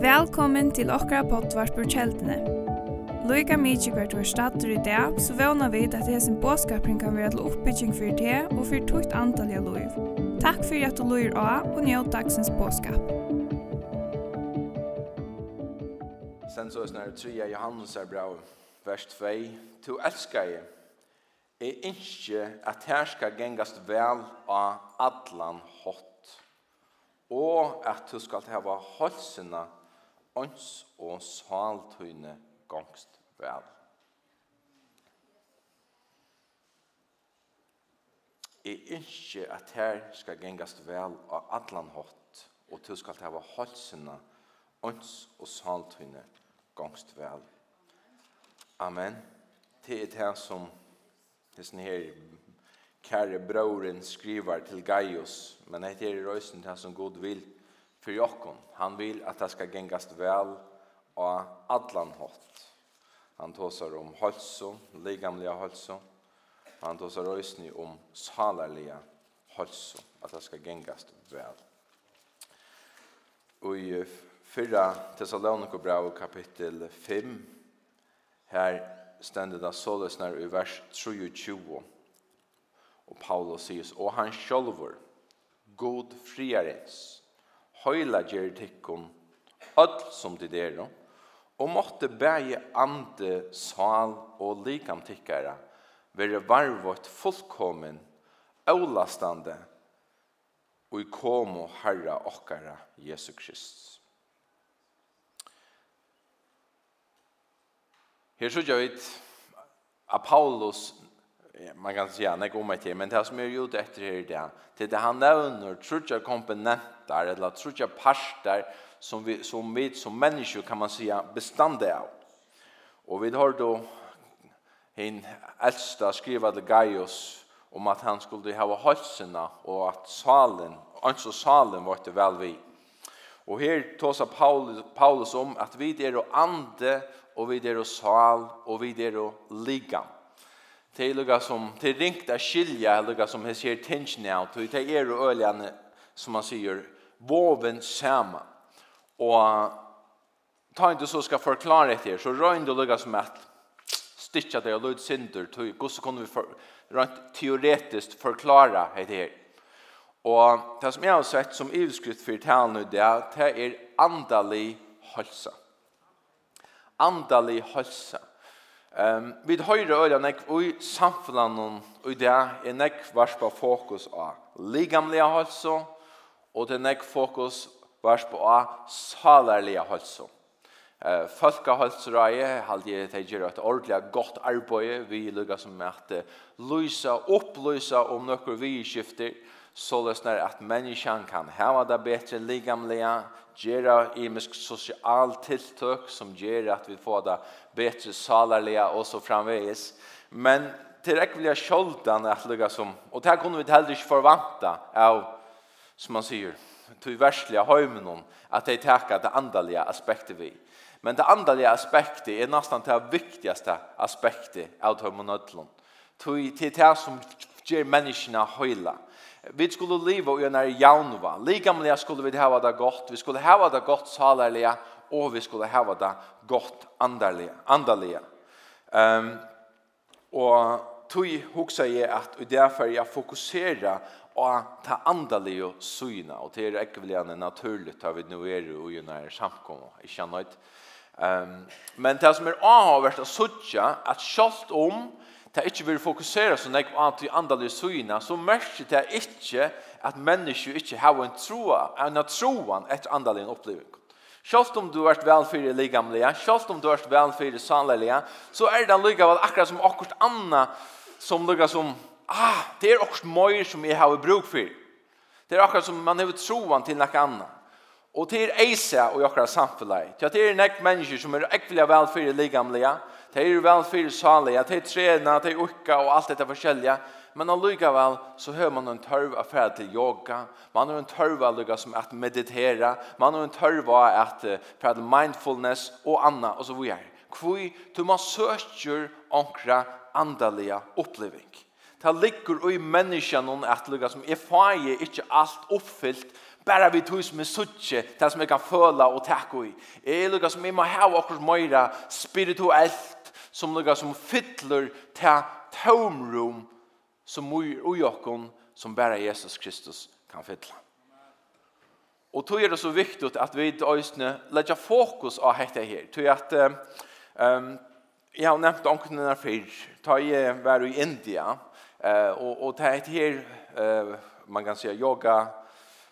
Velkommen til okra potvart på kjeldene. Loika mykje hvert var stater i dag, så vana vi at det hesen båskapring kan være til oppbygging for det og for tukt antall av loiv. Takk for at du loir av og njød dagsens båskap. Sen så er snar 3 Johannes er bra, vers 2. Tu elskar jeg, jeg innskje at her skal gengast vel av atlan hot og at du skal hava holsina ons og saltøyne gangst vel. Jeg ønsker at her skal gengast vel av atlan hot, og du skal hava holsina ons og saltøyne gangst vel. Amen. Det er det som hesten her kære brøren skriver til Gaius, men det er røysen til han som god vil for jokken. Han vil at det skal gengast vel og adlan hot. Han tåsar om halso, ligamliga halso. Han tåsar røysen om salarliga halso, at det skal gengast vel. Og i fyrra Thessalonikobrau kapittel 5, her stendet det sålesnar i vers 23, Og Paulus sier, og han sjølver, god friarens, høyla gjertikken, öll som de er, og måtte bæge ande, sal og likamtikkere, være varvått fullkommen, avlastande, og i kom og herra okkara Jesu Kristus. Her så gjør vi at Paulus man kan säga när kommer till men det som är ute efter det det till det han nämner trutja komponenter eller trutja parter som vi som vi som människor kan man säga bestande av. Och vi har då en äldsta skriva till Gaius om att han skulle ha halsarna och att salen alltså salen var det väl vi. Och här tåsa Paulus, Paulus om att vi är och ande och vi är och sal och vi är och ligga. Det er lukka som det er ringt av skilja lukka som jeg sier tension av, och det er og øljane, som man sier, woven sama. Och ta inte så ska förklara etter, här så rör du lukka som at stitcha det och lugga synder hur så vi for, rent teoretiskt förklara det här. Och det som jeg har sett som utskrift for talen, det er det är andalig hälsa. Andalig hälsa. Ehm vi høyrer øyla nek ui samfunnan og i det er nek varspa fokus av ligamlega halso og det er nek fokus varspa av salarlega halso. Eh falka halsraje halde jeg det gjør et ordentlig godt arbeid vi lukka som at lysa opplysa om nokre vi skifter så løsner at menneskene kan hava det bedre gera gjøre imisk sosial tiltøk som gjør at vi får det bättre salarliga och så framvägs. Men tillräckliga skjoldan att lugga som och det här kunde vi heller inte förvanta av som man säger till värstliga hemmen att det täcker det andliga aspektet vi. Men det andliga aspektet är nästan det viktigaste aspektet av hemmonödlon. Tui till det som ger människorna hela. Vi skulle leva i en här jaunva. Likamliga skulle vi hava det gott. Vi skulle hava det gott salarliga og vi skulle hava det godt andaliga. andalige. Um, og tog hoksa jeg at i derfor jeg fokuserer og ta andaliga syna, og det er ikke veldig naturligt at vi nå er i en når samkommer, ikke annet. Um, men det som er avhåvert å sutja, at kjalt om det ikke vil fokusere så nek på at vi andalige syna, så merker det ikke at mennesker ikke har en troa, en troan etter andalige opplevelse. Sjølvt om du er vel for ligamlige, sjølvt om du er vel for så er det likevel akkurat som akkurat anna som lykka som, ah, det er akkurat møyr som jeg har bruk for. Det er akkurat som man har troan til noe annet. Og det er eisa og akkurat samfunnet. Det er nek mennesker som er ekvelig vel for ligamlige, det er vel for sanlige, det er trena, det er ukka og alt dette forskjellige, men allikevel så hører man en tørv av ferd til yoga, man har en tørv av lykka som at meditera, man har en tørv av at ferd mindfulness og anna og så videre. Kvui, du må søker onkra andalige oppleving. Ta ligger i menneskene at lykka som er feie, ikke alt oppfylt, bara vi tog som er suttje, det som jeg kan føle og takke i. Jeg er lukka som jeg må ha akkurat møyra spirituelt, som lukka som fytler til tomrum som ui okkon som bara Jesus Kristus kan fylla. Og tog er det så viktigt at vi øysne legger fokus av dette her. Tog at um, jeg har nevnt omkring denne fyr, Ta jeg var i India uh, og, og ta et her uh, man kan säga yoga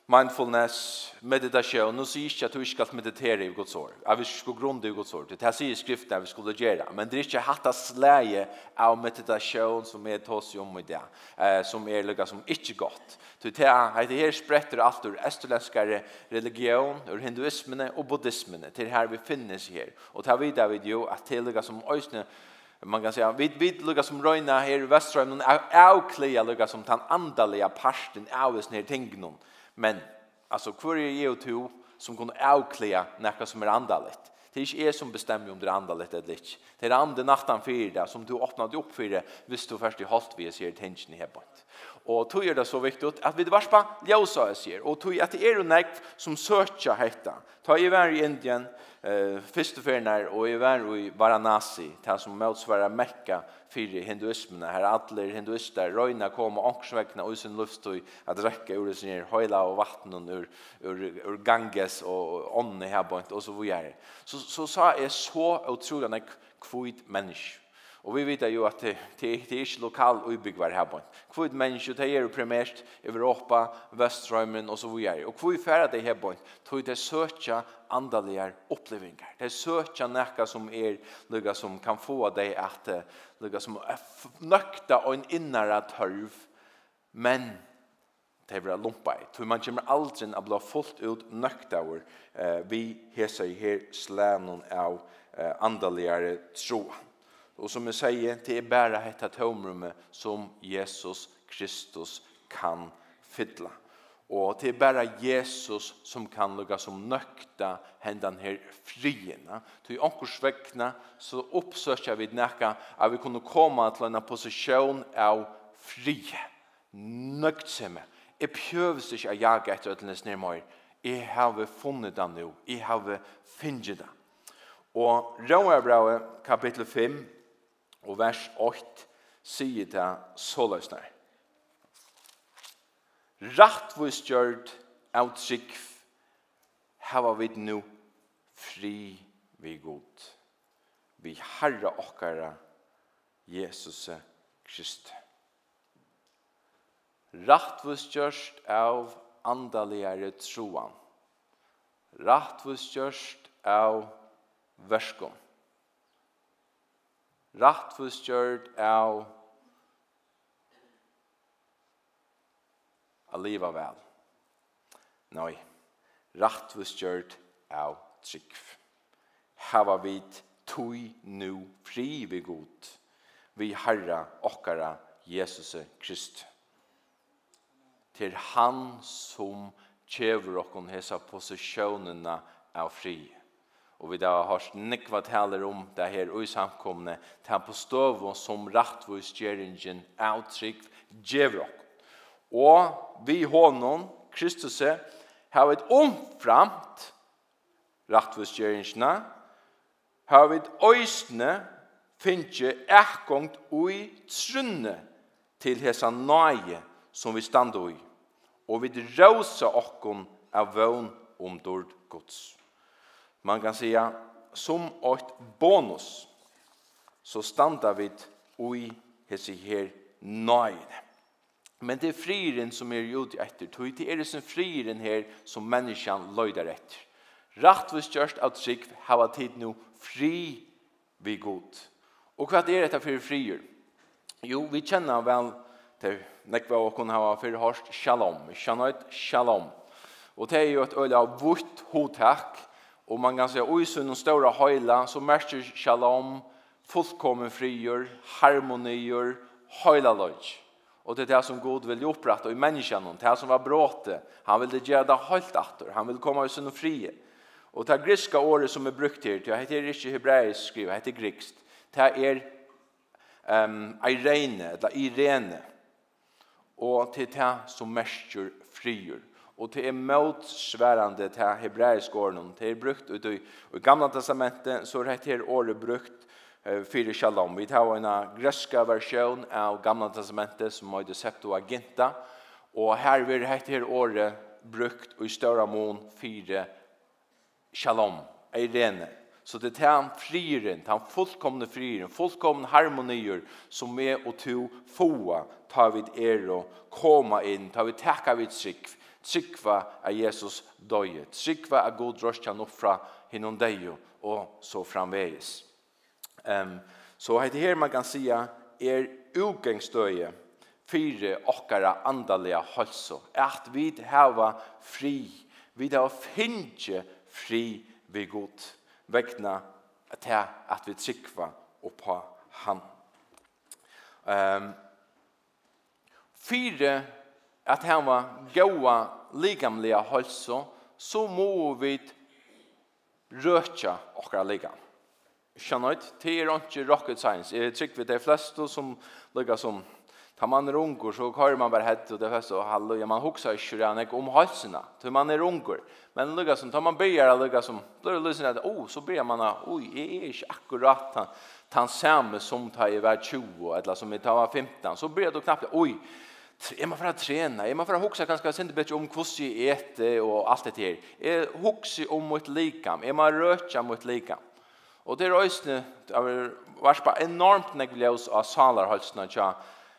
mindfulness, meditation, nu sier ikke at du ikke skal meditere i Guds år, Jeg vil ikke gå grunn i Guds år, det her sier skriften at vi skulle gjøre, men det er ikke hatt av sleie av meditation som er tås i om i det, eh, som er lukket som ikke godt. Det er det her spretter alt ur østerlenskere religion, ur hinduismene og buddhismene, til her vi finnes her. Og ta videre vid jo at det lukket som øsne, man kan säga vid vid lukka som röna här i västra men avklia lukka som tan andaliga parten av oss ner tingnon Men, alltså, hver er jeg og to som kan avklæde noe som er andaligt? Det er ikke jeg som bestemmer om det er andaligt eller ikke. Det er andre natten for det som du åpnet opp for det hvis du først i holdt vi ser tingen i hebånd. Og tog er det så viktig at vi det varspa ljøsa jeg sier, og tog at det er jo som søtja hetta. Ta i vær i Indien, eh första färnar och i var i Varanasi ta som motsvarar Mekka för hinduismen här alla hinduister röjna koma och og och sin luft och att räcka ur sin ner hela och vatten ur ur, ur Ganges och onne här bort och så vidare så så sa är så otroligt en kvit människa Og vi vet jo at det, det, det er ikke lokal utbyggvar her på. Hvor mennesker, det er primært Europa, Vestrømmen og så videre. Og hvor færre det her på, tog det søtja andalige opplevinger. Det søtja nekka som er noe som kan få deg at noe som er nøkta og en innere tørv, men det er lumpa i. Tog man kommer aldri å bli fullt ut nøkta over eh, vi hesa i her slænen av eh, andalige troen. Och som jeg säger, det er bare dette tomrummet som Jesus Kristus kan fylla. Och det er bare Jesus som kan lukka som nökta händan her frierna. Till åkers väckna så uppsökar vi näka att vi kunde komma til en posisjon av frie, nöktsamme. Jeg prøves ikke å jage etter ødelens nærmere. Jeg har funnet det nå. Jeg har finnet det. Og Råabrau kapittel 5 Og vers 8 sier det så løsner. Rattvis gjørt av trygg hava vi nu fri vi god. Vi herre okkara Jesus Krist. Rattvis gjørt av andaligere troan. Rattvis gjørt av verskom rattfustgjørt av a liva vel. Nei, rattfustgjørt av trygg. Hava vit tui nu fri vi god, vi herra okkara Jesus Krist. Til han som kjever okkon hesa posisjonene av fri. Og vi har hørt nekva taler om det her i samkomne, til på støv som rattvus gjerringen avtrykk djevrok. Og vi hånden, Kristus, har vi omframt rattvus gjerringene, har vi øysene finne ekkongt ui trunne til hesa nøye som vi standa i. Og vi råsa okkon av vøn om dård gods man kan säga som ett bonus så standa vi i hesi her nøyd. Men det er friren som er ute etter, tog det er det som friren her som menneskjan løyder etter. Rattvis gjørst av trygg hava tid nu fri vi god. Og hva er dette for frier? Jo, vi kjenner vel til nekva og kun hava for harst shalom, shanait shalom. Og det er jo et øyla av vårt hotak, Og man kan säga oj så stora hela så märker shalom fullkommen frigjør, harmonier, hela lodge. Och det är det som Gud vill upprätta i människan, det här som var bråte. Han vill det göra helt åter. Han vill komma i sin frie. Och det grekiska året som är brukt här, det heter inte hebraisk skriv, det heter grekiskt. Det är ehm Irene, eller Irene. Och det är det som märker frigjør og det er motsværende til hebraisk åren. Det er brukt ut i, i gamla testamentet, så er dette året brukt uh, for shalom. Vi tar en grøska versjon av gamla testamentet som er Septuaginta, og her vil dette året brukt i større mån for shalom, eirene. Så det er han friren, han fullkomne friren, fullkomne harmonier som er og to få tar vi er og koma inn, tar vi takka vid sikv, Trykva av Jesus døye. Trykva av god drøst nå fra hinnom deio, og så framveis. Um, så heit her man kan sija er ugengstøye fire okkara andalega hølso. At vi hava fri, vi hava finnje fri vi god. Vekna til at vi trykva oppa han. Um, fire at var goa ligamliga hälso så må vi röka okra ligam. Skjønnøyt, det er ikke rocket science. Jeg tror vi det flest som ligger som Tar man er unger, så kører man bare hett og det fest og halleluja. Man hukser ikke rann ikke om halsene, til man er unger. Men ligger som, tar man byer og lukka som, blir det lysen at, oh, så blir man, oi, jeg er ikke akkurat han, han samme som tar i hver 20, eller som i tar 15, så blir det knappt, oi, jeg må bare trene, jeg må bare huske ganske sinde bedre om hvordan jeg etter og alt dette her. Jeg huxa om mitt likam, jeg må røke mitt likam. Og det er øyne, det har vært enormt negljøs av salerhalsene, tja.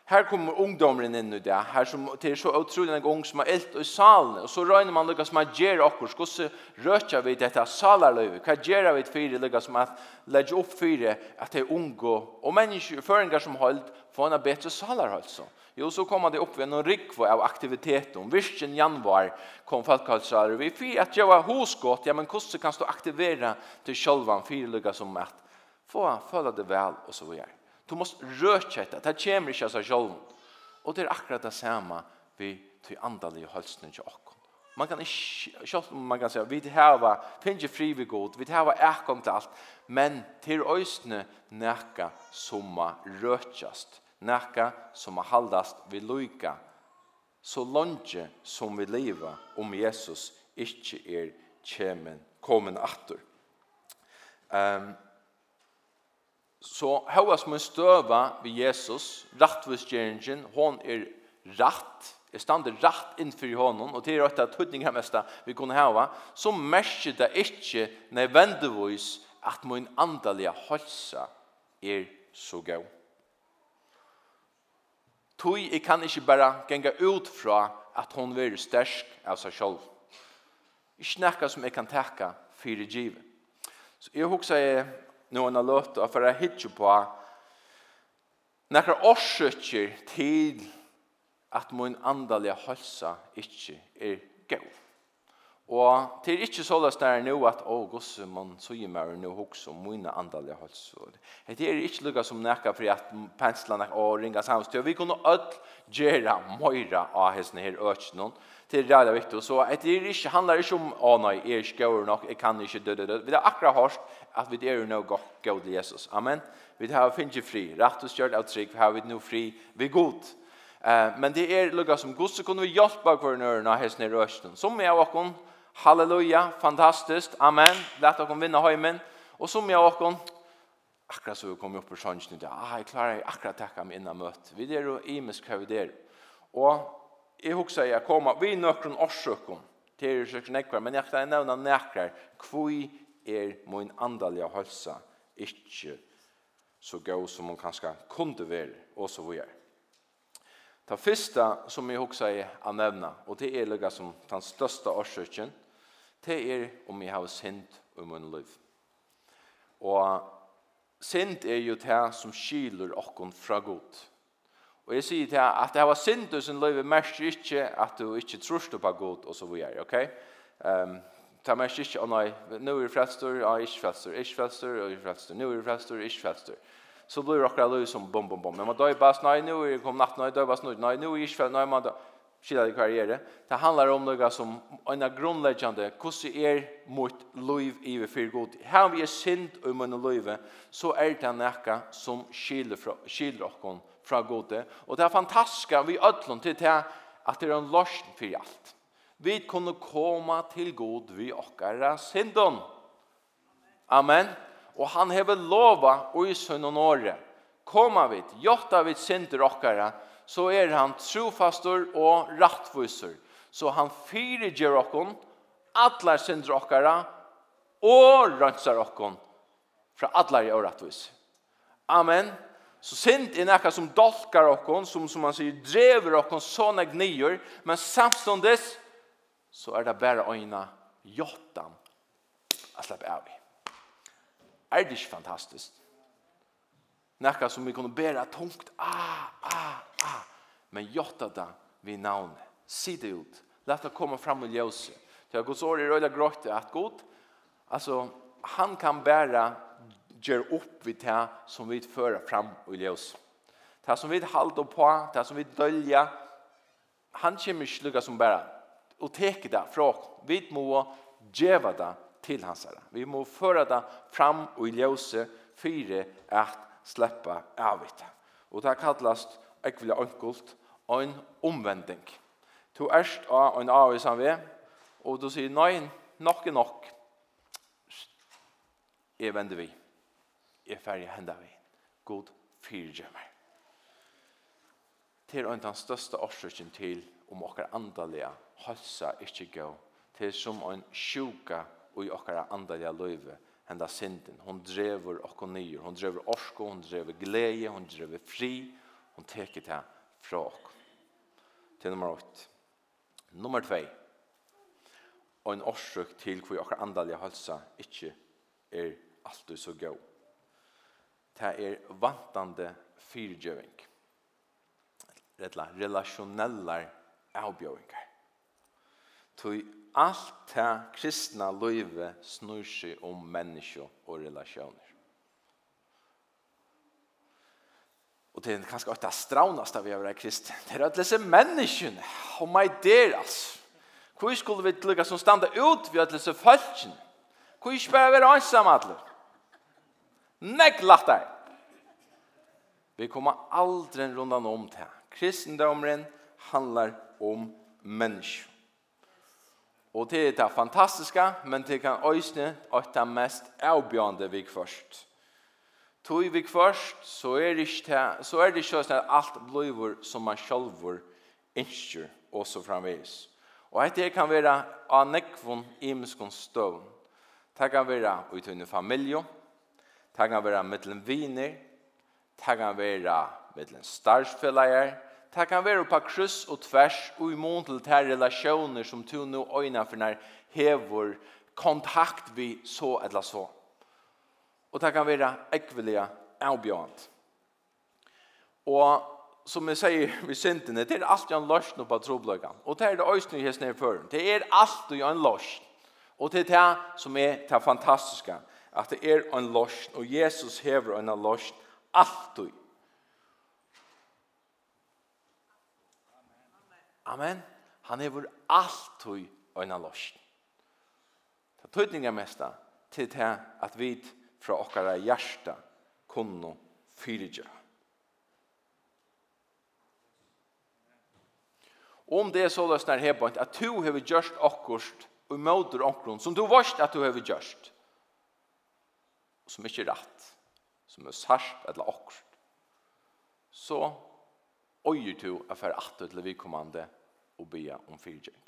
Her kommer ungdomren inn i det, her som, det er så utrolig en gang som har elt i salen, og så røyner man lukka som ger gjer okkur, hvordan røker vi dette salerløyve, hva gjer vi fire lukka som at legger opp fire at det er unge, og mennesker, føringer som holdt, få en bedre salerhalsene. Jo, så kom det upp ved en rikva av aktivitet. Om virken januar kom folkhalsar. Vi fyr att jag var hosgått. Ja, men hur kan du aktivera till självan fyrliga som at få føle det väl och så vidare. Du måste röka etter. Det kommer inte av självan. Och det är akkurat det samme vi till andaliga hölsning til oss. Man kan ikke, selv om man kan si, vi hava, finnes ikke fri vi god, vi hava ekkom til alt, men til øysene nekka som røtjast Næka som har haldast vi loika, så longe som vi leva om Jesus ikkje er kjemen, komen attur. Um, så hva som en støva vi Jesus, rattvistgjeringen, hon er ratt, er standet ratt innfyr i hånden, og til rett av her mesta vi kunne hava, så merker det ikkje nødvendigvis at min andalige halsa er så gau. Tui, jeg kan ikke bare genga ut fra at hon veri stersk av seg sjálf. Ikke nekka som jeg kan tekka fyrir givet. Så jeg hugsa jeg nå en løt og for jeg hittir på nekka årsøkker til at min andalige halsa ikke er gøy. Og det er ikke så løst der nå at å, gosse, man sier meg nå hos om mine andalige halsår. Det er ikke lukket som nekka for at penslene og ringa samstøy. Vi kunne alt gjøre møyre av hesten her økene. Det er veldig viktig. Så det er ikke, handler ikke om å nei, jeg er ikke nok, jeg kan ikke døde døde. Vi har akkurat hørt at vi er nå godt god til Jesus. Amen. Vi har finnet fri. Rett og skjørt av trygg, vi har vi nå fri. Vi er god. Eh, men det er lukket som gosse kunne vi hjelpe hver nøyre av hesten her økene. Som jeg og Halleluja, fantastiskt, amen. Lätt att vinna hemmen. Och som jag och akkurat så kom jag upp på sjönsen idag. Ah, jag klarar akkurat tacka mig innan mött. Vi är och i misk hur. Och jag också säger, jag komma vi är nökron årsökon. Det är ju nekvar, men jag kan nämna nekvar. Kvui er min andaliga hälsa, inte så god som man kanske kunde vara, och så vidare. Det första som jag också är att nämna, och det är lika som den största årsökon, det er om jeg har sint i min liv. Og sint er jo det som skiler okken fra god. Og jeg sier til at det var synd i sin liv, mest ikke at du ikke tror du på god, og så videre, ok? Um, Ta mest ikke, å nei, nå er frelstor, ja, ikke frelstor, ikke frelstor, ja, ikke frelstor, nå er frelstor, ikke frelstor. Så blir det akkurat løy som bom, bom, bom. Men man døy bare, nei, nå er kom natt, nei, døy bare nei, nå er ikke frelstor, nei, man døy skilade karriere. Det handlar om noe som en av grunnleggjande, hvordan er mot liv i vi fyrir god. Här vi er synd i min liv, så er det något som skiljer fra, skiljer okkon fra god. Och det är fantastiska vi ødlom till det att det är en løsning för allt. Vi kunne komme til god vi åkara syndon. Amen. Och han hever lova og i sönn och Koma vi, vid, jotta vi synder åkara, så er han trofastor og rattvisor. Så han fyrirger okkon, atler synder okkara, og rønser okkon fra atler i årattvis. Amen. Så synd er nekka som dolkar okkon, som, som man sier, drever okkon sånne gnier, men samståndes, så er det bare øyna jottan at slapp av i. Er det ikke fantastisk? Nekka som vi kunne bæra tungt. Ah, ah, ah. Men jotta det vi navnet. Si det ut. Lett å komme fram i ljøse. Til Guds så i røyla grått at god, altså, han kan bæra gjør opp vi det som vi fører fram i ljøse. Det som vi halter på, det som vi dølja, han kommer ikke lukka som bæra. Og teke det fra oss. Vi må gjøre det til hans herre. Vi må føre det fram og i ljøse fire at släppa avit. Og det kallast ekvile enkelt en omvending. Du erst av en avvis han ved, og du sier nei, nok er nok. Jeg vender vi. Jeg ferdig hender vi. God fyrgjømmer. Til en den største årsøkken til om okkar andaliga halsa ikkje gå til som en sjuka og i okkara andaliga løyve henda synden. Hon drever okko nyer. Hon drever orsko, hon drever glede, hon drever fri. Hon teker det fra okko. Til nummer 8. Nummer 2. Og en orsøk til hvor okko andalige halsa ikkje er alltid så gå. Det er vantande fyrgjøving. Rettla, relasjonellar avbjøvingar. Tui alt det kristna livet snur seg om menneske og relasjoner. Og det er kanskje det straunast av å være kristen. Det er at disse menneskene. Oh my dear. Hvor skulle vi lukka som standa ut ved at disse falskjen? Hvor ikke bare være ansam alle? Nekk latt deg. Vi kommer aldri rundan om det. Kristendomren handlar om menneskene. Og det er det fantastiske, men det kan øyne at det mest avbjørende vi først. Tog vi først, så er det ikke, så er det ikke sånn at alt blir som man selv ønsker, og så framvis. Og det kan være av nekvån imenskån støvn. Det kan være ut under familie, det kan være mittelen viner, det kan være mittelen starsfellager, Det kan være på kryss og tvers og imot til de relasjoner som du nå øyne for når hever kontakt vi så eller så. Og det kan være ekvelige avbjørende. Og som jeg sier vi syntene, det er alltid en løsning på trobløkken. Og det er det øyne jeg sned før. Det er alltid en løsning. Og det er det som er det fantastiske. At det er en løsning. Og Jesus hever en løsning alltid. Amen. Han er vår alt og øyna lost. Det tøytninga mesta til det at vi fra okkara hjärsta kunne fyrirja. Om det er så løsner her point, at du hever gjørst okkurst og møter okkurst, som du varst at du hever gjørst som ikke er rett som er sart eller okkurst så øyer du affær at du til vi kommande og be om fyrtjeng.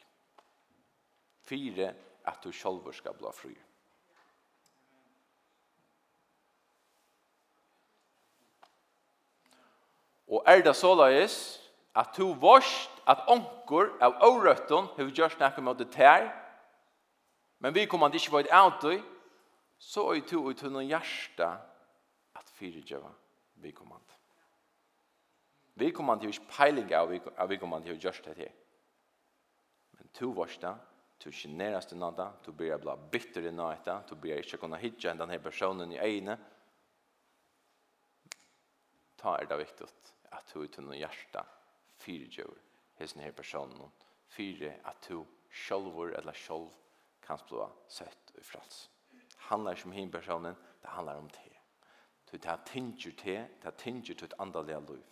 Fyre at du selv skal bli fri. Og er det så løs at du vorst at onker av årøtten har gjort snakket med det her, men vi kommer ikke vare av det, så er du ut til noen hjerte at fyrirgjøve vi kommer. Vi kommer til å peiling av vi kommer til å gjøre det her to varsta, to generas til nada, to blir bla bitter i nata, to blir ikke kunna hitja den her personen i egne. Ta er det viktig at du ut noen hjärsta fyrtjur hos hesten personen, fire at du sjolvor eller sjolv kan blå sett og frals. Handlar som hin personen, det handlar om te. Du tar tinger te, det tinger til et andalega liv.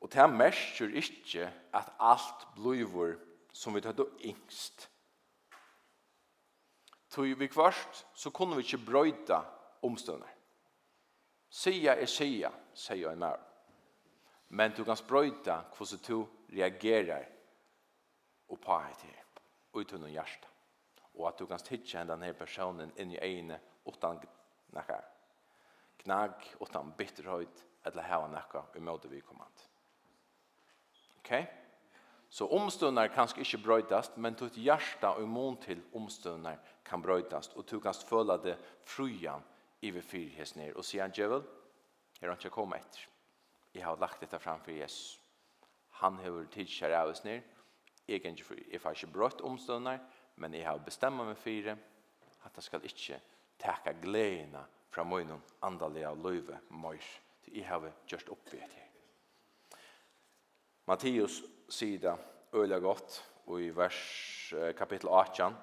Og det merker ikke at alt bliver som vi tar yngst. Tog vi kvart, så kunne vi ikke brøyda omstående. Sia er sia, sier jeg mer. Men du kan sprøyta hvordan du reagerer og på det her, uten noen hjerte. Og at du kan tidsja denne personen inn i egne utan nekka. Knag, utan bitterhøyt, eller hava nekka i måte vi kommand. Okej? Okay? Så omstøvnar kan ikke brøytast, men tutt hjärsta og imon til omstøvnar kan brøytast, og du kan føla det frujan i vi fyrhes ned. Og sier han, Djevel, jeg har ikke kommet etter. Jeg har lagt dette fram for Jesus. Han har tidskjær av oss ned. Jeg, er ikke, jeg har ikke brøyt omstøvnar, men jeg har bestemt meg fire at jeg skal ikke teka gledene fra møynen andalega løyve møyr. Jeg har gjort oppi etter. Matteus sier det øyelig godt, og i vers kapittel 18,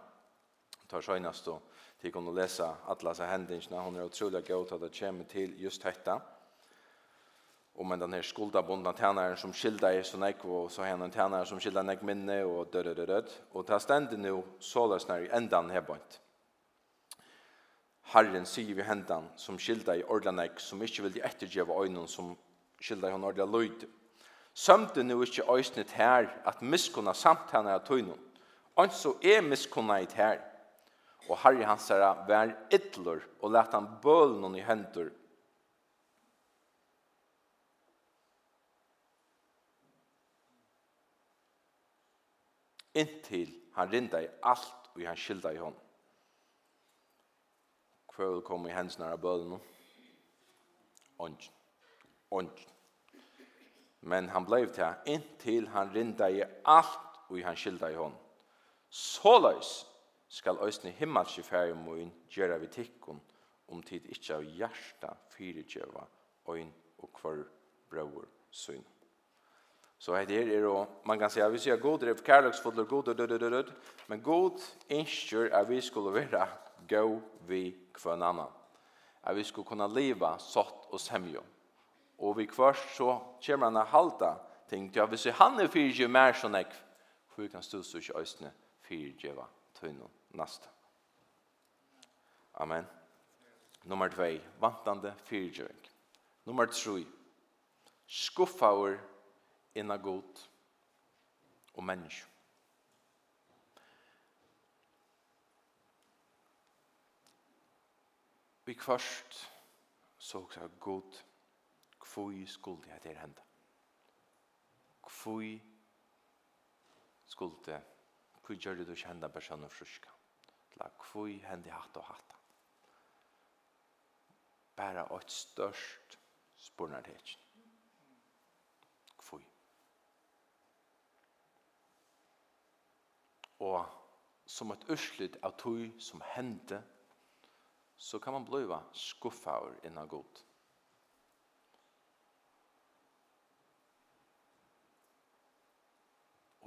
tar søgnast og til kunne lese alle disse hendingsene. Hun er utrolig godt at det kommer til just dette. Og med denne skuldabundna tjeneren som skilda i sånn ekv, og så henne en tænaren som skilda nekv minne, og dødødødød. Og det er stendig nå, så løsner når endan her bønt. Herren sier vi hendan som skilda i ordla nekv, som ikke vil de ettergjeve øynene som skilda i hon ordla løyde. Sømte nu ikkje øysnet her at miskunna samtana av tøynum. Ønsk så er miskunna i her. Og herri hans herra vær ytler og let han bøl noen i hendur. Inntil han rinda i alt og han skilda i hånd. Hva vil komme i hensnare av bølen nå? Ongen. Ongen men han blev til inntil han rinda i alt og han skilda i hon. Såleis skal òsne himmelske ferie moin gjøre vi tikkun om tid ikkje av hjärsta fyrirgjøva øyn og kvar brøver syn. Så här är det då, man kan säga, vi sier god, det är kärleksfuller, god, död, død, død, men god innskjør att vi skulle vara gå vi kvar annan. Att vi skulle kunna leva sått och sämjå. Og vi kvørst så kommer han å halda ting til hvis han er fyrtjøv mer sånn ekv, for vi kan stå så ikke østene fyrtjøva tøyno nasta. Amen. Nummer 2. Vantande fyrtjøving. Nummer 3. Skuffaur inna god og menneske. Vi kvart så også god kvui skulle jeg til henda. Kvui skulde, kvui gjør det du ikke henda personen fruska. La kvui hendi hatt og hatta. Bara et størst spurnartekjen. Kvui. Og som et urslut av tog som hendte, så kan man bliva skuffaur innan godt.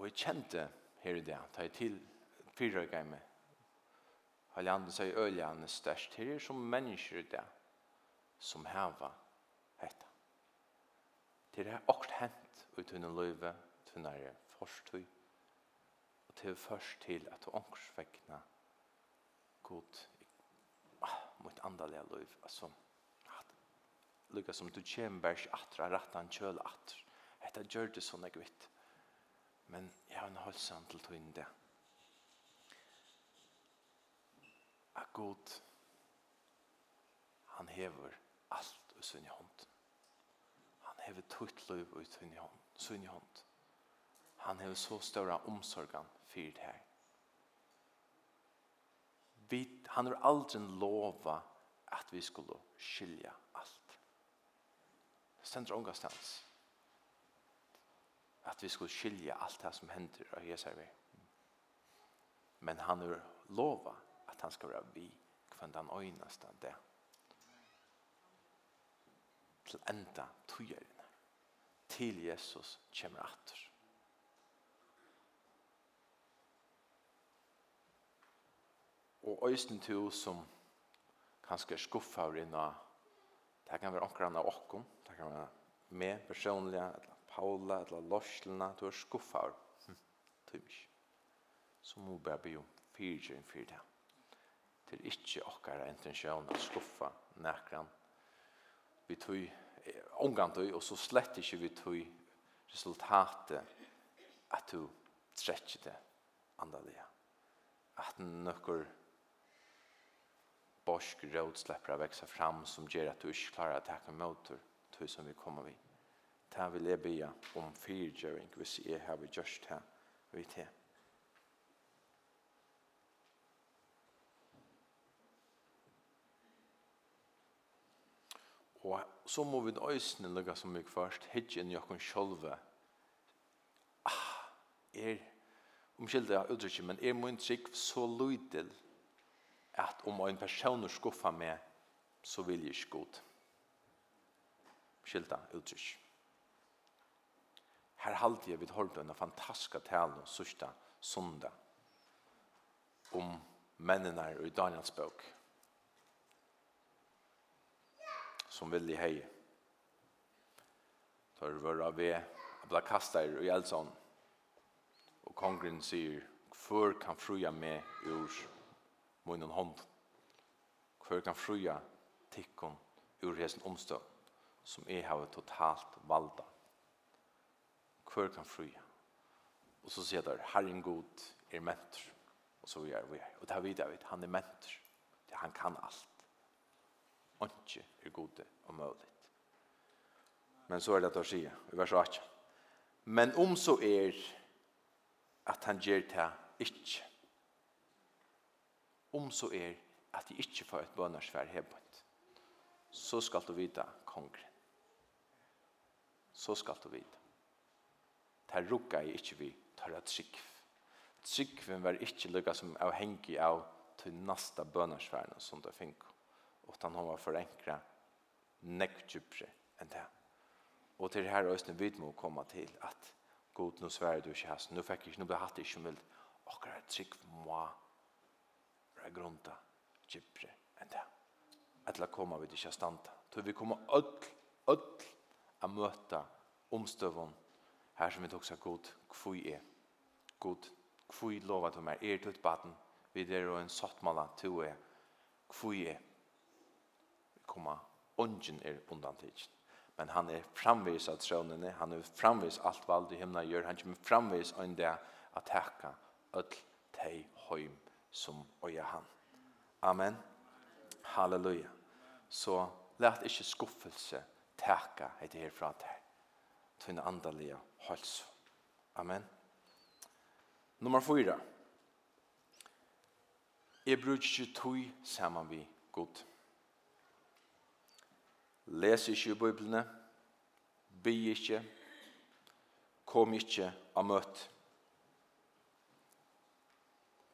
Og jeg kjente her i det, ta jeg til fyrrøyga i meg. Haljanen sier øljan er størst. Her er som mennesker i det, som heva hetta. Det er akkurat hent ut under løyve, tunnare forstøy, og til først til at du ångst god ah, mot andalega løyv, altså at, lukka som du kjem bærs atra, rattan kjøl atra, hetta gjør det sånn jeg vitt. Men jeg har en halsan til tøyne det. At god, han hever alt i sin hånd. Han hever tøyt løyv i sin hånd. Han hever så større omsorgan for det her. Vi, han har aldri lova at vi skulle skilja alt. Det stender omgastans at vi skulle skilja alt det som hender av Jesu vi. Men han har lova at han skal være vi kvann den øyneste det. Til enda tøyerne. Til Jesus kommer atter. Og øysten til som kanskje er skuffa av det kan være akkurat av okkom, det kan være med personliga, eller Paula eller Lorslina, du er skuffar. Hm, typisk. Så må vi bare be om fyrtjøring for det. Til ikke okkara intensjon å skuffa nekran. Vi tog, omgant og så slett ikke vi tog resultatet at du trekker det andalega. At nøkker borsk råd slipper å vekse fram som gjør at du ikke klarar å takke motor, tog som vi kommer vid ta vil jeg be om fyrtjøring hvis jeg har vi gjørst her vi til. Og så må vi øyne lukka som vi først, hitje inn i okken sjolve. Ah, er, omkjelde jeg utrykje, men er min trygg så lydel at om en person skuffa meg, så vil jeg ikke god. Omkjelde jeg utrykje. Her halte jeg vidt holdt en fantastisk tale og sørste sondag om mennene i Daniels bøk som vil i hei. Tar vår av ved, bla kastar i eldsånd. Og kongren sier, hver kan fruja med ur munnen hånd. Hver kan fruja tikkon ur hesen omstå som er har totalt valda. För kan fri. Og så sier der, Herren god er mentor. Og så er vi er. Og det här vi jag, han er mentor. Det han kan alt. ikke er gode og mulig. Men så er det å si, i vers 8. Men om så er at han gjør det ikke. Om så er at de ikke får et bønnersfær hjemme. så skal du vite kongren. Så skal du vite det rugga jeg ikke vi tar av trygg. Tryggven var ikke lukka som avhengig av til nasta bønarsværen som det fink. Utan hun var forenkra nekk djupre enn det. Og til her øyne vi må komme til at god, nå sverre du ikke hans, nå fikk jeg ikke, nå ble hatt ikke mild. Akkurat trygg må være grunta djupre enn det. Etter å komme vi til ikke standa. Så vi kommer ødel, ødel, a møta omstøvån Her som vi tok seg god, kvui er. God, kvui lovet du meg, er tutt baden, vi der og en sottmala to er. Kvui er. Komma, ongen er undantidig. Men han er framvis av trånene, han er framvis alt vald i himna gjør, han kommer framvis av en det at hekka öll tei høym som oja han. Amen. Halleluja. Så lät ikke skuffelse teka etter herfra til tunne andalige hals. Amen. Nummer fyra. Jeg bruker ikke tøy sammen vi god. Les ikke i Bibelene, be ikke, kom ikke av møte.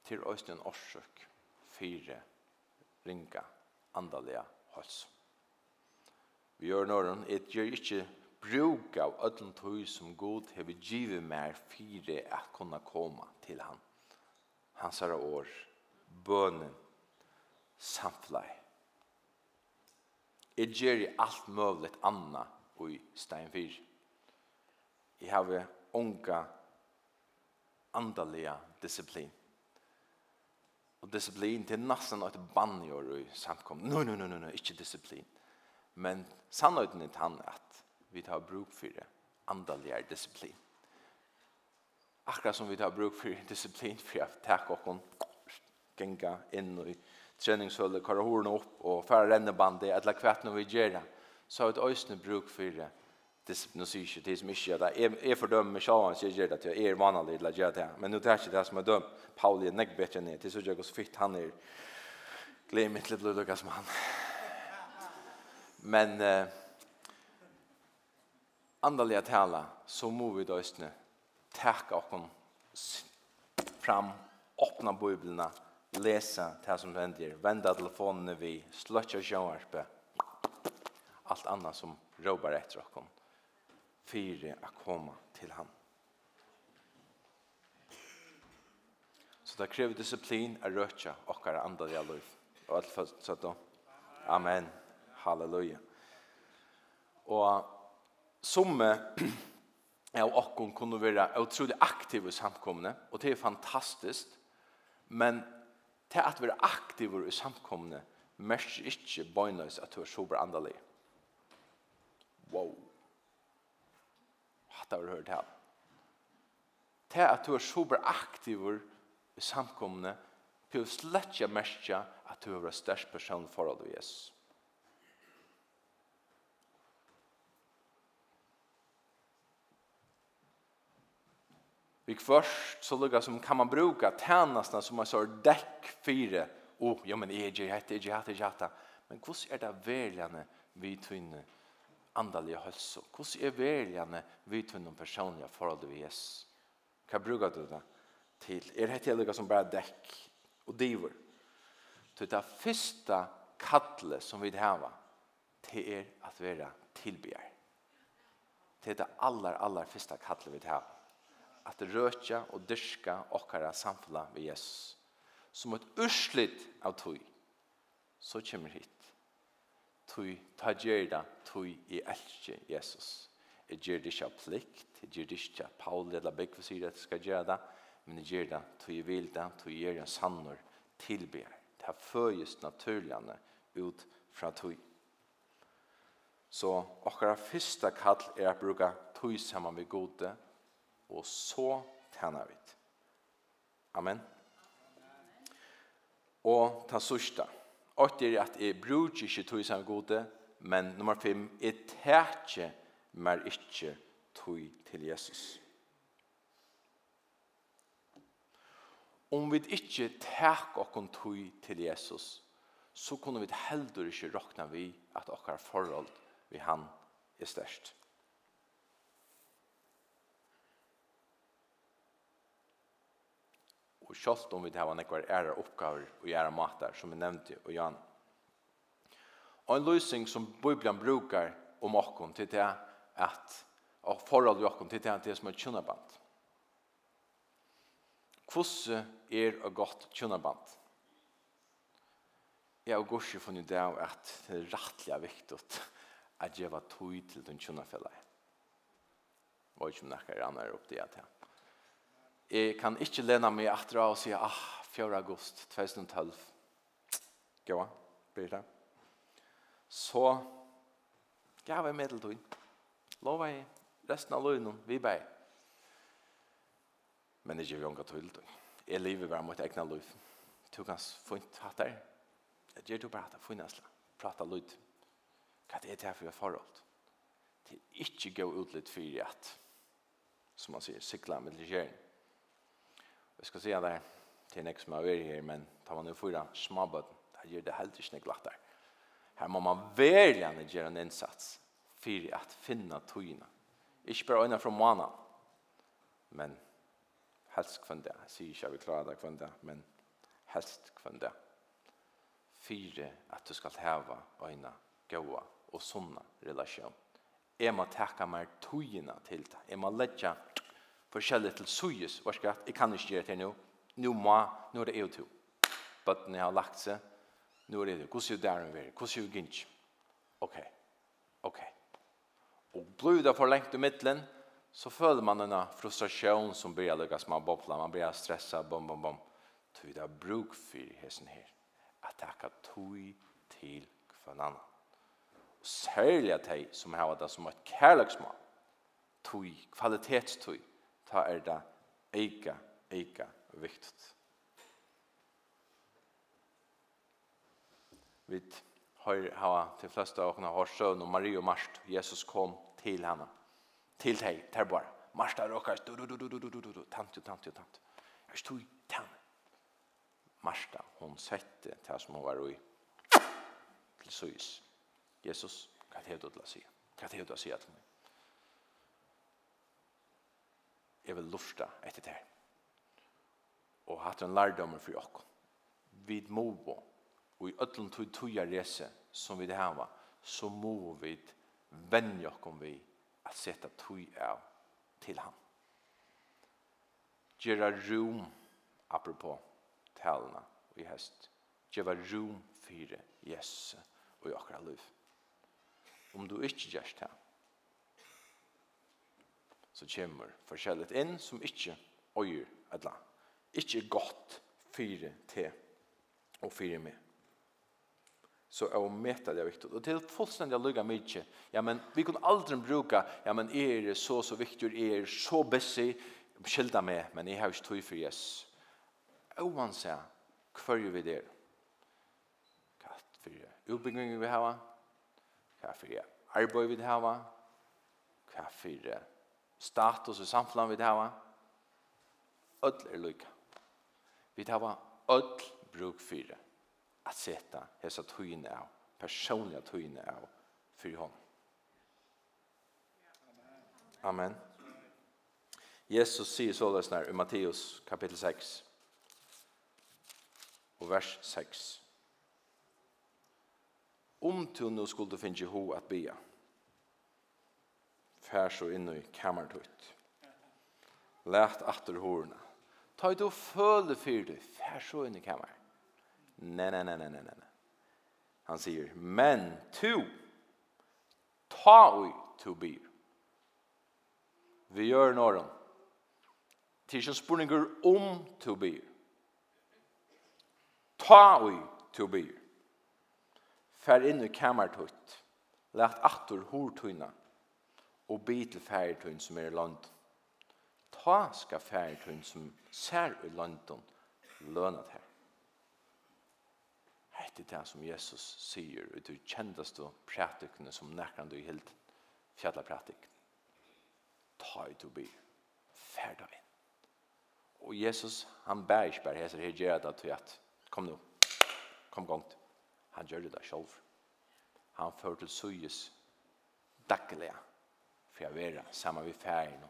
Til øyne en årsøk, fire, ringa, andalige hals. Vi gjør noen, jeg gjør ikke bruk av ödlen tøy som god hever givet mer fire at kunna koma til han. Hans herre år, bønen, samflai. Jeg gjør i alt møvlet anna og i steinfyr. Jeg har unga andalega disiplin. Og disiplin til nesten et banjår i samkom. No, no, no, no, no, ikke disiplin. Men sannheten er han at vi tar bruk for det andaligere disiplin. Akkurat som vi tar bruk for disiplin for at takk og genga inn i treningshullet, kara horene opp og fære rennebandet, eller hva når vi gjør det, så har vi et øyne bruk for det disiplinsyse, det som ikke gjør det. Jeg, jeg fordømmer meg selv, jeg gjør det, jeg er vanlig til å gjøre det. Men nå er det ikke det som er dømt. Pauli er nekk bedre ned, til så gjør jeg så fyrt han er. Gleder meg til å bli lukket som han. Men... Uh, andaliga tala så må vi då istället tacka och fram öppna biblarna läsa det som händer vända telefonen vi slötta sjönarpe alt annat som robar efter oss fyra att komma til han Så det krever disiplin å røtja okkara andaliga liv. Og alt for søtta. Amen. Halleluja. Og som av okkon kunne være utrolig aktive i samkomne, og det er fantastisk, men til at være aktive i samkomne, merker ikke bøgnløs at du er sober andelig. Wow! Hatt har du hørt her. Til at du er sober aktive i samkomne, til å slett ikke merke at du er størst person forhold til Jesus. Vi först så lukka som kan man bruka tjänsterna som man sa däck fyra. Oh, ja men är det hette det hette det Men hur är det väljande vi tvinne andaliga hälsa? Hur är väljande vi tvinne personliga förhållande vi Jesus? Kan bruka du det till? Är det hette som bara däck och divor? Så det första kattle som vi har det er att vara tillbjär. Det är det allra, allra första kattle vi har at røtja og dyrka okkara samfla ved Jesus. Som et urslit av tøy, så kommer hit. Tøy, ta gjerda, tøy i elskje Jesus. Jeg gjer det ikke av plikt, jeg gjer det ikke av Paul eller Bekve sier at jeg skal gjøre det, men jeg gjer det, tøy i vil tøy tog jeg gjør en sannor tilbjer. Det har føyest naturligene ut fra tøy. Så okkara fyrsta kall er å bruka tøy saman vi gode, og så tjener vi. Amen. Og ta sørste. Og er at jeg bruker ikke tog som gode, men nummer 5, jeg tjener mer ikke tog til Jesus. Om vi ikke tek oss tog til Jesus, så kunne vi heldur ikke råkne vi at okkar forhold vi han er størst. og selv om vi har nekvar ære oppgaver og ære mater, som vi nevnte og Jan. Og en løsning som Bibelen brukar om okkon til det at og forhold vi okkon til det at det som er tjunaband. Hvordan er og godt tjunaband? Jeg og Gorsi funnet det at det er rettelig viktig at jeg var tog til den tjunafellene. Det var ikke om nekker andre opp det at jeg Jeg kan ikke lene meg etter og si, ah, 4. august 2012. Gå, blir det. Så gav jeg med til tog. Lova jeg resten av løgnen, vi bei. Men ikke vi omgå tog. Jeg lever bare mot egna løg. Du kan få ikke hatt der. Jeg gjør du bare hatt der, få funnet Prata løg. Hva er det her for forhold? Det er ikke gå ut litt for at, som man sier, sikla med legeringen Vi skal si säga det til nek som er är her, men tar man jo fyra småböd, det gjør det helt inte glatt der. Her må man verkligen göra en innsats för att finna togna. Ikke bare øyne fra måneden, men helst kvann det. Jeg sier ikke at vi klarer det kvann det, men helst kvann det. Fyre at du skal heva øyne, gåa og sunna relasjon. Jeg må takke meg togene til det. Jeg må legge forskjellig til suyes, hva skal jeg kan ikke gjøre det nå, nå må, nå er det jeg to. Bøttene har lagt seg, nå er det det, hvordan er det der hun vil, hvordan er det gynns? Ok, ok. Og blodet for lengt i midtelen, så føler man denne frustrasjon som blir lykkes med bobler, man blir stresset, bom, bom, bom. Så vi er bruk for hesten her. At det er tog til for en annen. Og særlig at de som har det som et kærløksmål, tog, kvalitetstog, ta er det eika, eika viktigt. Vi har hava til flesta av okna har søvn og Marie og Marst. Jesus kom til henne. Til deg, til bare. Marst er råkast, du, du, du, du, du, du, du, du, du, tant, tant, tant. Jeg stod i tante. Marsta, hon sette til som hun var i til søys. Jesus, hva er det du til å si? Hva er det du til å si til meg? jeg vil lufta etter det. Og hatt en lærdommer for dere. Vi må bo, og i ødlen tog togja rese som vi det her var, så må vi vende dere om vi at sette tog av til ham. Gjera rom, apropos talene i hest, gjera rom for Jesus og i akkurat liv. Om du ikke gjør det, så kommer forskjellet inn som ikke øyer et land. Ikke godt fire te og fire med. Så er det meta det viktig. Og til fullstendig å lugge mye. Ja, men vi kan aldri bruke, ja, men er det så, så viktig, er det så busy, skilda meg, men jeg har ikke tog for Jesus. Og man sier, hva gjør vi der? Hva er det for utbyggingen vi har? Hva er det for arbeid vi har? Hva er det status i samfunnet vi hava, öll er lykka. Vi hava öll bruk fyrir at seta hesa tøyne av, personliga tøyne av, fyrir hon. Amen. Jesus sier således nær i Matteus kapittel 6 og vers 6. Om du nå skulle finne ho at bya, fær så inn i kamertøyt. Lært atter hårene. Ta ut og føle for du, fær så inn i kamer. Nei, nei, nei, nei, nei, nei. Han sier, men to, ta ui to byr. Vi gjør nåren. Tisjen spurninger om to byr. Ta ui to byr. Fær inn i kamertøyt. Lært atter hårtøyna og be til færetøyen som er i land. Ta skal færetøyen som ser i landen lønat her. Hette det som Jesus sier ut ur kjendaste prætikene som nekran du helt fjalla prætik. Ta i to be. Færda inn. Og Jesus, han bær ikke bare heser her gjør det til at kom nå, kom gongt. Han gjør det da selv. Han fører til suyes daglige for å vera sammen med ferien.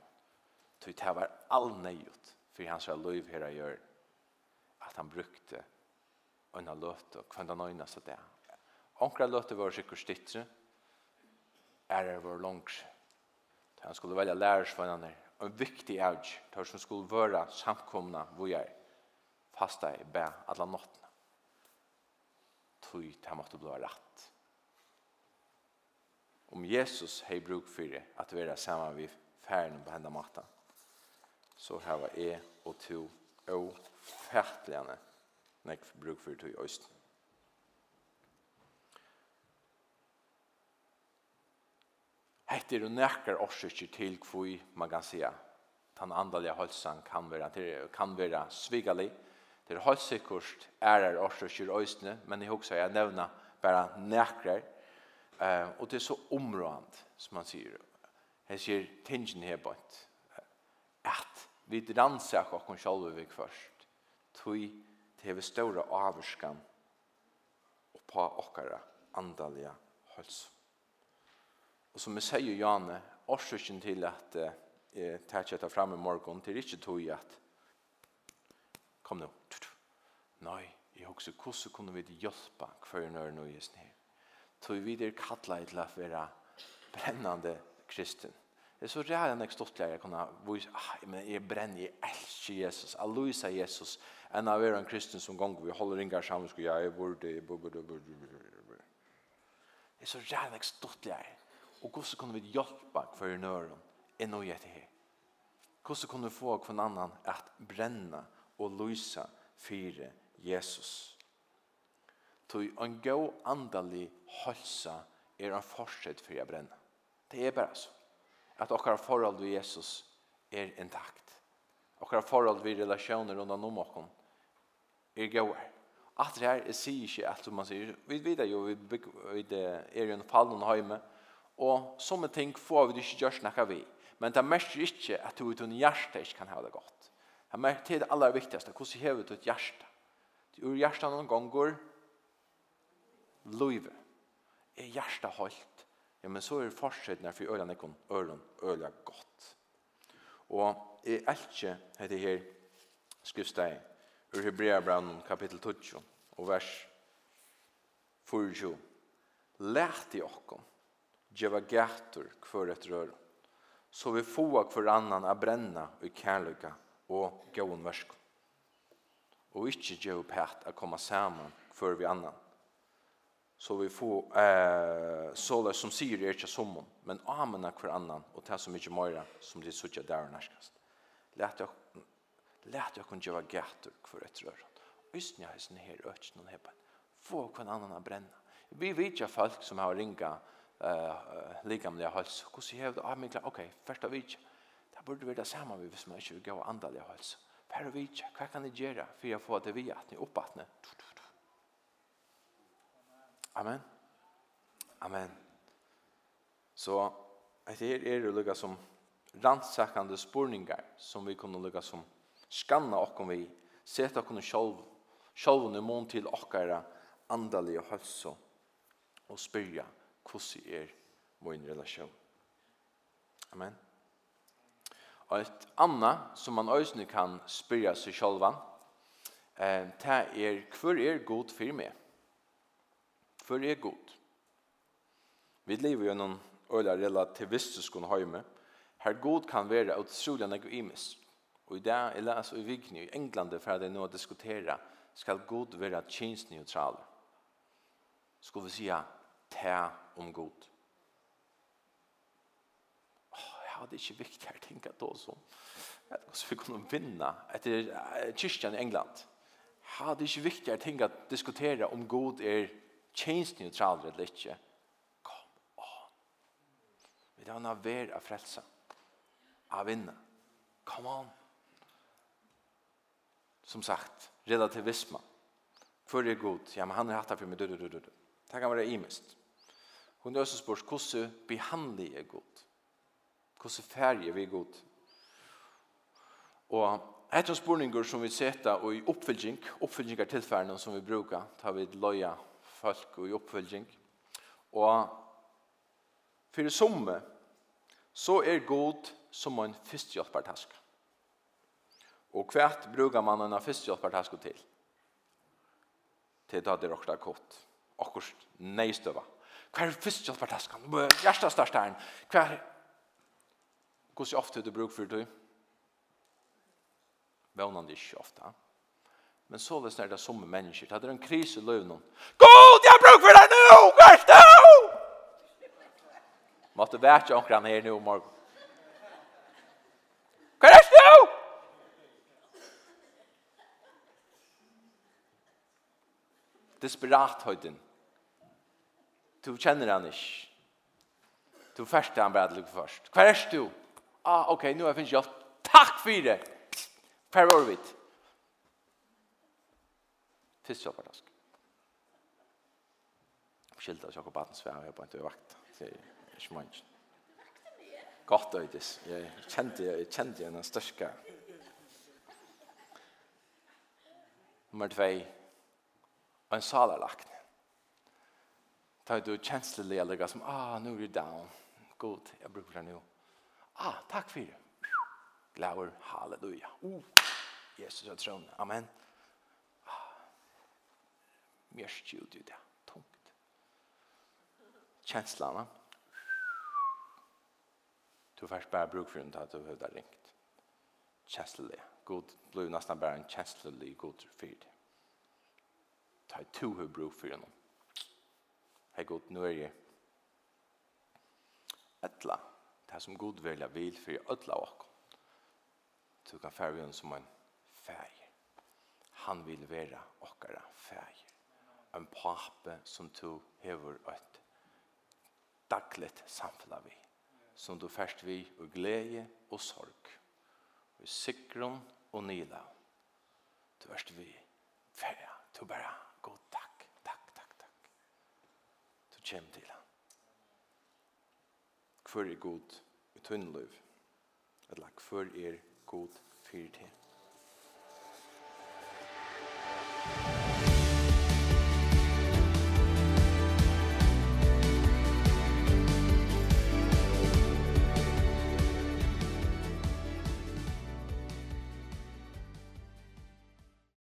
Så det var all nøyot for hans liv her å gjøre at han brukte øyne løte og kvendt øyne så det. Onkra løte var sikkert stittre, ære var langs. Han skulle velge lærersvannene, og en viktig avg, der som skulle vara samkomna hvor jeg fasta i bæ alle nåttene. Tøy, det måtte bli rett om Jesus hei bruk for det, at vi er sammen med færgen på henne maten, så her var jeg og to og fætligene når jeg bruk for to i Østen. Hette er jo nekker årsikker til hvor man kan si den andalige halsen kan være, kan være svigalig Det er halsikkert ærer årsikker i Østene, men jeg husker jeg nevner bare nekker Eh, og det er så områdant, som han sier. Han sier, tingen her bort. At vi rannsar oss selv vi først. Tøy til vi større avvarskan og på okkara andalige høls. Og som jeg sier, Jane, årsøkken til at eh, jeg tar ikke frem i morgen, til ikke tøy at kom nå. Nei, jeg husker hvordan kunne vi hjelpe hver nøyre nøyre nøyre tog vi der kattla til å være brennende kristen. Det er så rære enn jeg stått til å kunne vise, ah, men jeg brenner, jeg elsker Jesus, jeg lyser Jesus, enn å være en kristen som gong vi holder inga sammen, skulle jeg, jeg burde, jeg burde, jeg burde, jeg burde. Det er så rære enn jeg stått til å Og hvordan kunne vi hjelpe hver nøren enn å gjøre det her? Hvordan kunne vi få hver annan at brenne og lyse for Jesus? tog en god andalig hølsa er en forsett for jeg brenner. Det er bare så. At okkar forhold til Jesus er intakt. Okkar forhold til relasjoner undan om okkon er gode. At det her, jeg sier ikke som man sier, vi vet jo, vi, vi er jo en fallen heime, og sånne ting får vi ikke gjøre snakka vi. Men det mest inte ikke at du uten hjerte ikke kan ha det godt. Det er det aller viktigste, hvordan ser du et hjerte? Ur er någon noen ganger, løyve er hjertet holdt, ja, men så er forskjellene for øyne ikke øyne øyne godt. Og jeg elsker dette her skriftsteg ur Hebreabraun kapittel 12 og vers 24. Lært i okkom, djeva gætur kvar et rør, så vi få kvar annan a brenna i kærluka og gavun versk Og ikkje djeva pæt a komma saman kvar vi annan så vi får eh så där som syr är inte som men amena för annan och ta så mycket mer som det såg där närskast. Lät jag lät jag kunna göra gator för ett rör. Visst ni har sen här öch någon hepa. Få kan annan att bränna. Vi vet ju folk som har ringa eh likamliga hals. Hur ser jag ah men okej första vet. Det borde vara samma vi som man kör gå andliga hals. Per vet jag vad kan det göra för jag får det vi att ni uppåt Amen. Amen. Så det her er det lukka som rannsakande spurningar som vi kunne lukka som skanna okkom vi, seta okkom sjolv, sjolvun i mån til okkara andalige hølso og spyrja hvordan er min relasjon. Amen. Og et anna som man òsne kan spyrja seg sjolvan, eh, det er hver er god for meg? För är god. Vi lever ju någon øyla relativistisk och hajme. Här god kan vara utrolig något imis. Och i det är leser i Vigny i England för det nu att diskutera skal god vara könsneutral. Skal vi säga ta om god. Oh, ja, det är inte viktigt att tänka då så. Att så vi kunde vinna att det är i England. Ja, det er inte viktig att tänka att diskutera om god är kjensneutraler eller ikke. Kom on. Vi tar noe vær av frelsa. Av vinna. Kom on. Som sagt, relativisme. Før er god. Ja, men han er hatt for meg. Du, du, du, du. Det kan være imest. Hun er også spørs, hvordan behandler jeg god? Hvordan færger vi god? Og av spørninger som vi setter og i oppfylging, oppfylging av tilfellene som vi brukar, tar vi loja folk og i oppfølging. Og for somme, så er god som en fyrstjåttpartaske. Og hvert brukar man en fyrstjåttpartaske til? Til da det råkta kått. Akkurst neistøva. Hva er fyrstjåttpartaskan? Hva er Hvordan ofte du bruk for det? Vånande ikke ofte. Men så løs er det som mennesker. Det er en kris i løvnen. God, jeg bruker for deg nå! Hva er det? Måtte være ikke omkring her nå i morgen. Hva er det nå? Desperat høyden. Du kjenner han ikke. Du første han bare til først. Hva er det du? Ah, ok, nå har jeg finnet hjelp. Takk for det! Per Orvid fysiopartask. Skilta oss akkurat baden svær, jeg bare ikke vakt. Det er ikke mange. Godt øydes. Jeg kjente, jeg kjente henne største. Nummer tvei. En salarlagt. Ta du kjenslelige eller som, ah, nu er du down. God, jeg bruker det nå. Ah, takk for det. Glauer, halleluja. Uh, Jesus er tronen. Amen. Amen mjørst ut i det. Tungt. Kjenslene. Du først bare bruk for at du har ringt. Kjenslelig. God blir nesten bare en kjenslelig god fyrt. Ta i to har bruk for henne. Hei god, nå er jeg etla. Det er som god velja vil for ødla åkken. Du kan færre henne som en færg. Han vil være åkere færg en pape som du hever et dagligt samfunn vi som du først vi og glede og sorg og sikron og nila. Du først vi ferja du bare god takk takk takk takk. Du kjem til han. Hvor er god i tunneløv eller hvor er god fyrir til?